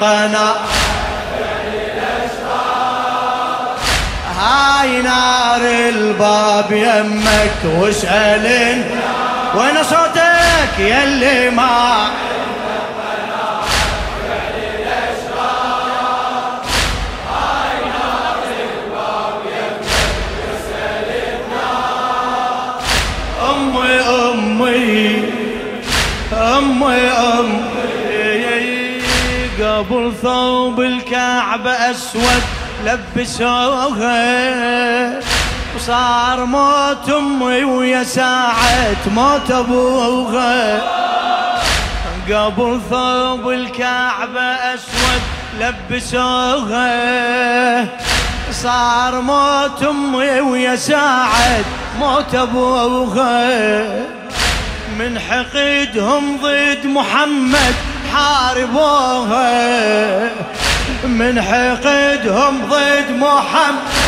قناة هاي نار الباب يمك واسأل وين صوتك يلي ما قبل ثوب الكعبة أسود لبسوها وصار موت أمي ويا ساعة موت أبوها قبل ثوب الكعبة أسود لبسوها صار موت أمي ويا ساعة موت أبوها من حقدهم ضد محمد حاربوها. من حقدهم ضد محمد.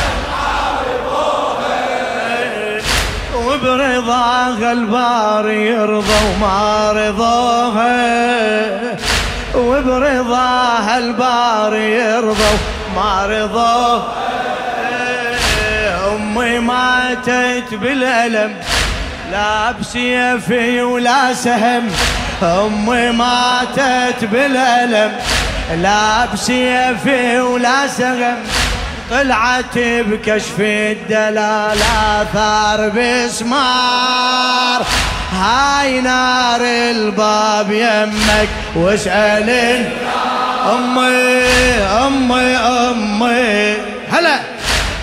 وبرضاها البار يرضى وما رضوها. وبرضاها البار يرضى وما رضوها. أمي ماتت بالألم. لا بسيفي ولا سهم. امي ماتت بالألم لا بسيفي ولا سهم طلعت بكشف الدلال آثار بسمار. هاي نار الباب يمك واسأل امي امي امي هلا.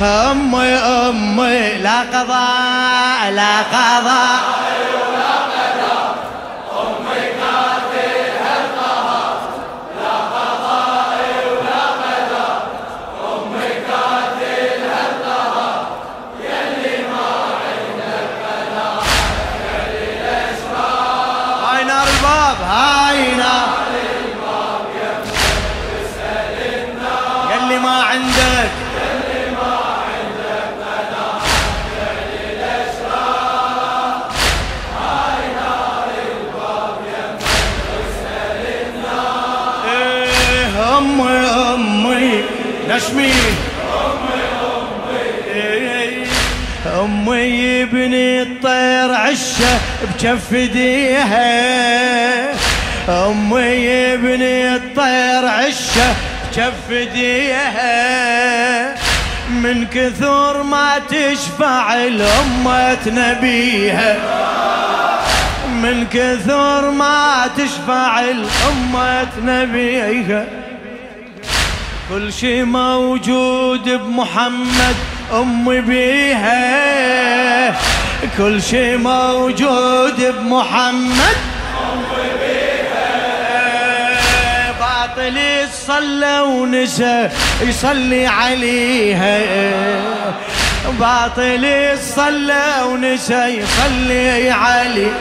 امي امي لا قضاء لا قضاء. عشة بكف ايديها. أمي بني الطير عشة بكف ايديها. من كثر ما تشفع الأمة نبيها. من كثر ما تشفع الأمة نبيها. كل شي موجود بمحمد أمي بيها. كل شي موجود بمحمد. باطل صلى ونسى يصلي عليها. باطل صلى ونسى يصلي عليه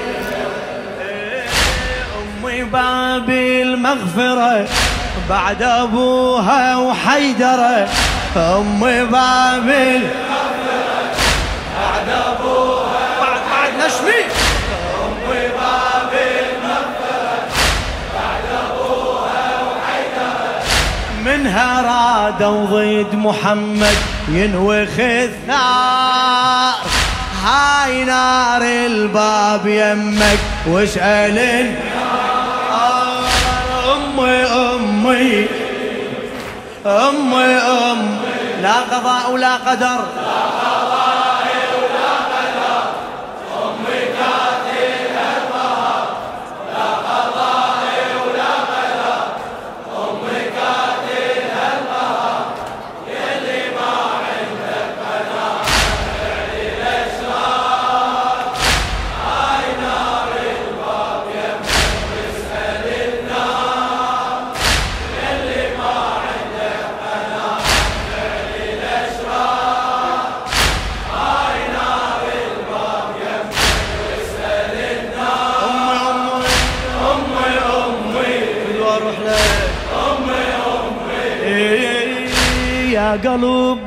أمي باب المغفرة بعد أبوها وحيدرة. أمي باب المغفرة منها رادوا ضد محمد ينوخ الثار هاي نار الباب يمك واسأل النار أمي أمي أمي أمي. لا قضاء ولا قدر.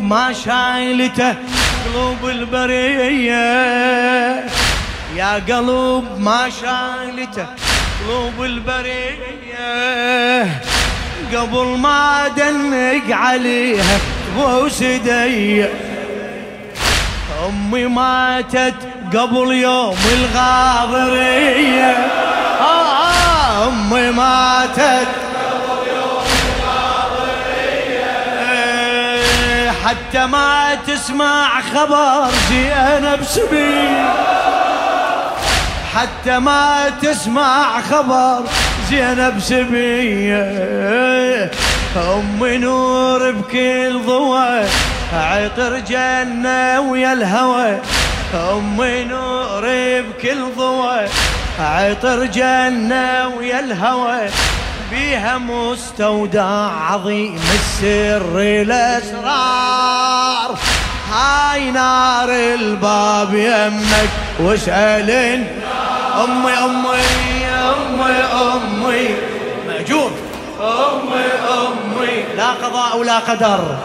ما شايلته قلوب البرية. يا قلب ما شايلته قلوب البرية. قبل ما دنق عليها بوس دي أمي ماتت قبل يوم الغاضريه آه آه أمي ماتت حتى ما تسمع خبر زينب سبيل حتى ما تسمع خبر زينب سبية أم نور بكل ضوى عطر جنة ويا الهوى. أم نور بكل ضوى عطر جنة ويا الهوى. بيها مستودع عظيم السر الأسرار. هاي نار الباب يمك واسألن أمي أمي أمي أمي. مأجور. أمي أمي. لا قضاء ولا قدر.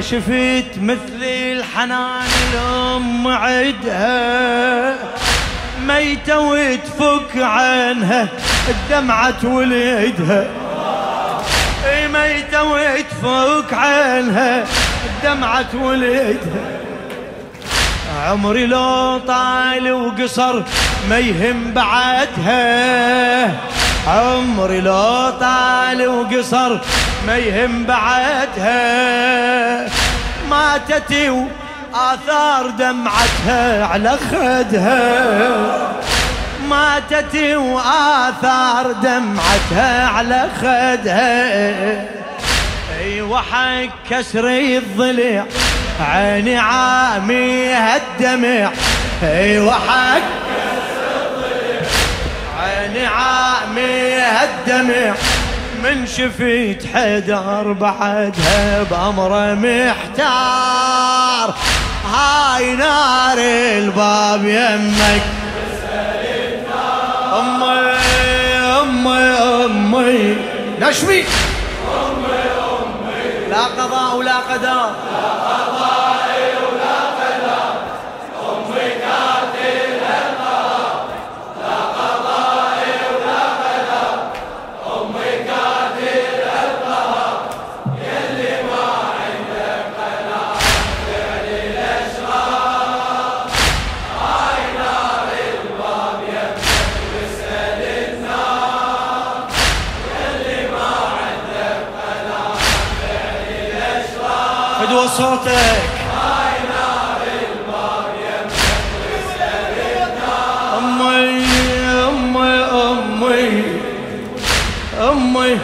ما شفت مثل الحنان الأم عدها. ميتة وتفك عنها الدمعة ولدها ميتة وتفك عنها الدمعة ولدها عمري لو طال وقصر ما يهم بعدها. عمري لو طال وقصر ما يهم بعدها. ماتت وآثار دمعتها على خدها. ماتت وآثار دمعتها على خدها. اي وحق كسر الضلع عيني عاميها الدمع. اي وحق عيني عاميها الدمع من شفيت حدر بعدها بأمره محتار. هاي نار الباب يمك. أمي أمي أمي. نشمي لا قضاء ولا قدر. فدوى صوتك أمي أمي أمي أمي.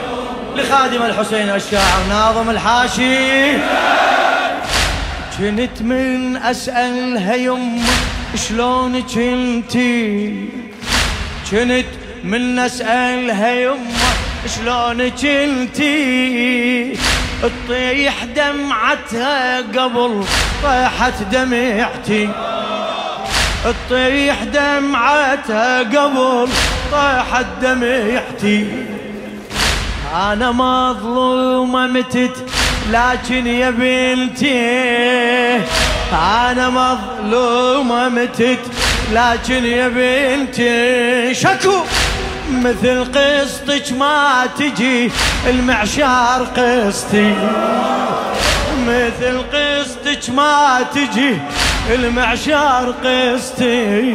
لخادم الحسين الشاعر ناظم الحاشي. كنت من أسألها يمه شلونك انتي كنت من أسألها يمه شلونك انتي تطيح دمعتها قبل طيحت دمعتي. تطيح دمعتها قبل طيحت دمعتي. أنا مظلومه متت لكن يا بنتي. أنا مظلومه متت لكن يا بنتي. شكو! مثل قسطك ما تجي المعشار قسطي. مثل قسطك ما تجي المعشار قسطي.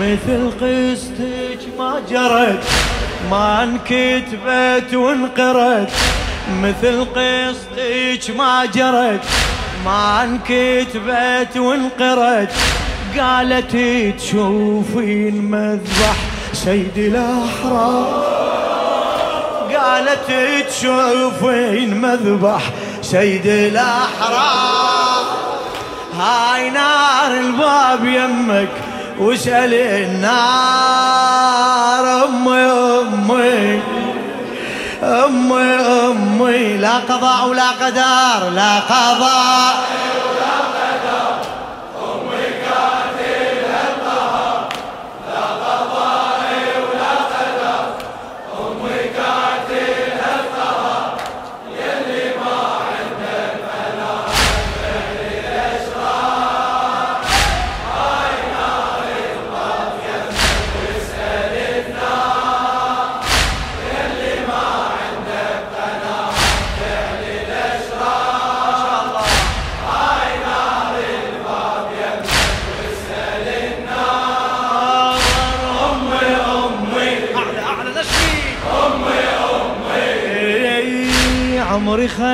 مثل قسطك ما جرت ما انكتبت وانقرت. مثل قسطك ما جرت ما انكتبت وانقرت. قالت تشوفين مذبح سيد الأحرار. قالت تشوفين مذبح سيد الأحرار. هاي نار الباب يمك واسأل النار. أمي أمي أمي أمي لا قضاء ولا قدر لا قضاء.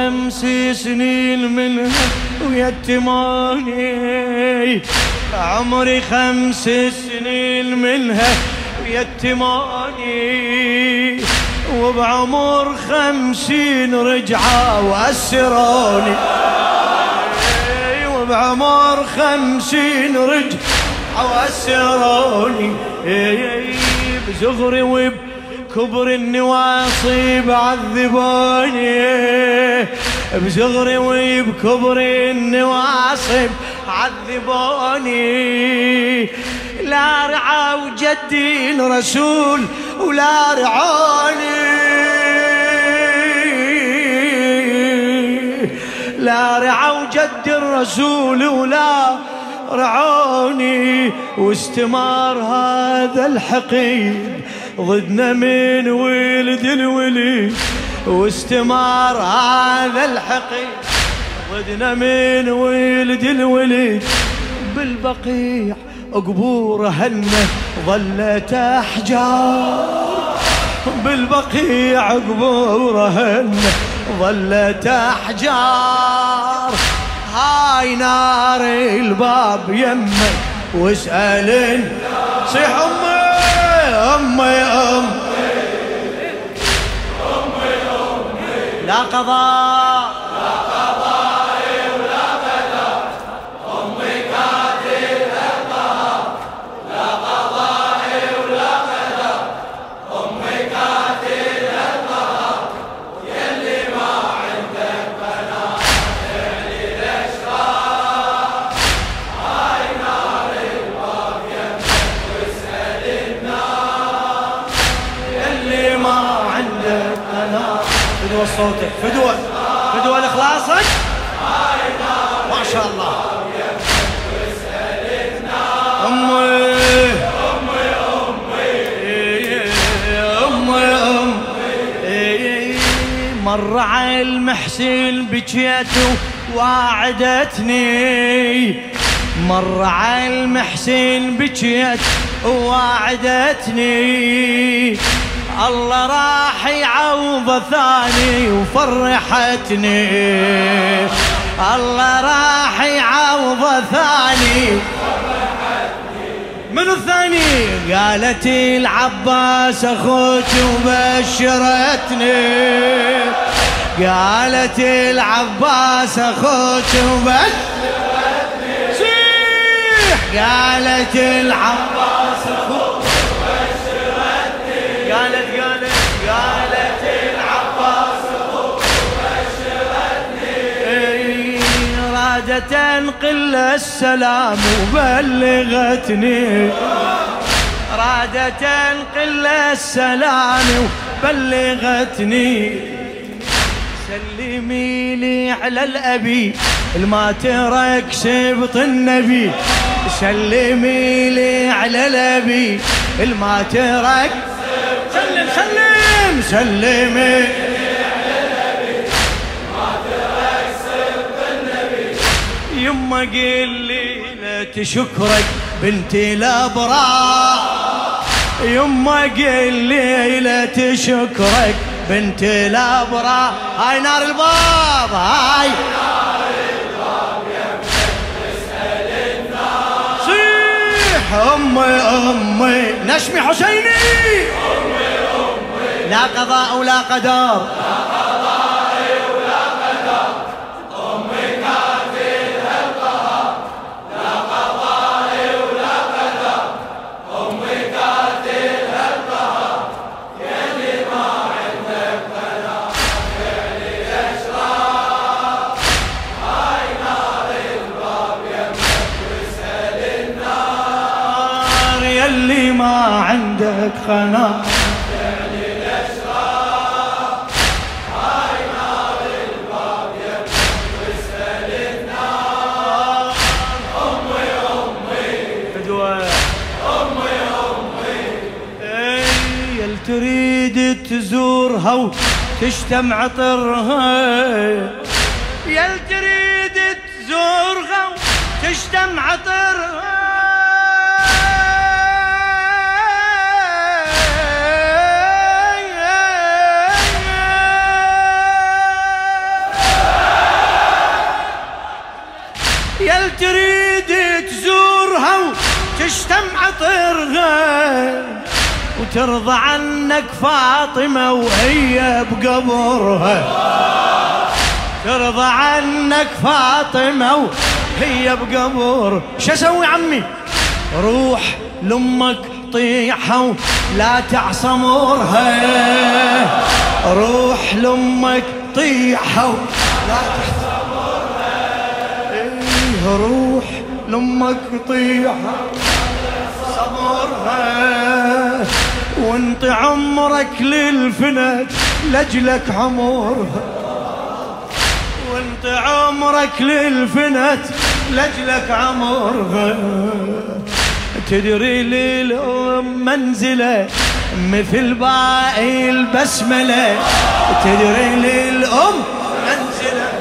خمس سنين منها ويتماني عمري خمس سنين منها ويتماني وبعمر خمسين رجعة وأسروني. وبعمر خمسين رجعة وأسروني. بزغري وب كبر النواصي بعذبوني بصغري وبكبر النواصب عذبوني. لا رعى وجدي الرسول ولا رعوني. لا رعى وجد الرسول ولا رعوني. واستمر هذا الحقيب ضدنا من ولد الولي واستمر هذا الحقيق ضدنا من ولد الولي بالبقيع قبور هنه ظلت أحجار. بالبقيع قبور هنه ظلت أحجار. هاي نار الباب يمك واسألن صيح أمك أمي أمي. لا قضاء. على المحسن بجيته وعدتني مر على المحسن بجيت وعدتني الله راح يعوض ثاني وفرحتني. الله راح يعوض ثاني من الثاني؟ قالت العباس أخوك وبشرتني. قالت العباس أخوك وبشرتني قالت العباس أخوك قالت قالت قالت العباس بشرتني رادت انقل السلام وبلغتني. رادت انقل السلام وبلغتني. سلمي لي على الأبي الما ترك سبط النبي. سلمي لي على الأبي الما ترك سلم سلم سلمي. يما قل لي لا تشكرك بنتي الابرار يما قل لي لا تشكرك بنتي الابرار هاي نار الباب هاي. صيح أمي أمي. نشمي حسيني. لا قضاء ولا قدر. لا قضاء عنك خنا تريد تزورها وتشتم عطرها يل تريد تزورها وتشتم عطرها يل تريد تزورها وتشتم عطرها وترضى عنك فاطمة وهي بقبرها؟ ترضى عنك فاطمة وهي بقبر. شو أسوي عمي؟ روح لأمك طيحها ولا تعصمرها روح لأمك طيحها ولا تعصمرها روح لأمك طيحها صبرها وانت عمرك للفنت لجلك عمرها وانت عمرك للفنت لجلك عمرها تدري للأم منزلة مثل باقي البسملة. تدري للأم منزلة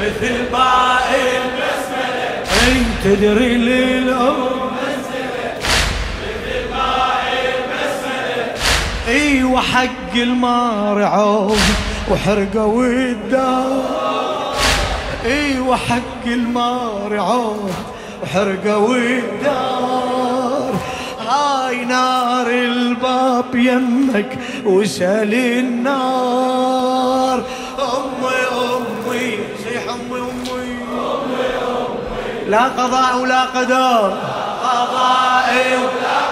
مثل باقي تدري للأم اي وحق المارعوب وحرقة والدار اي وحق المارعوب وحرقة والدار هاي نار الباب يمك وسال النار. لا قضاء ولا قدر. قضائي ولا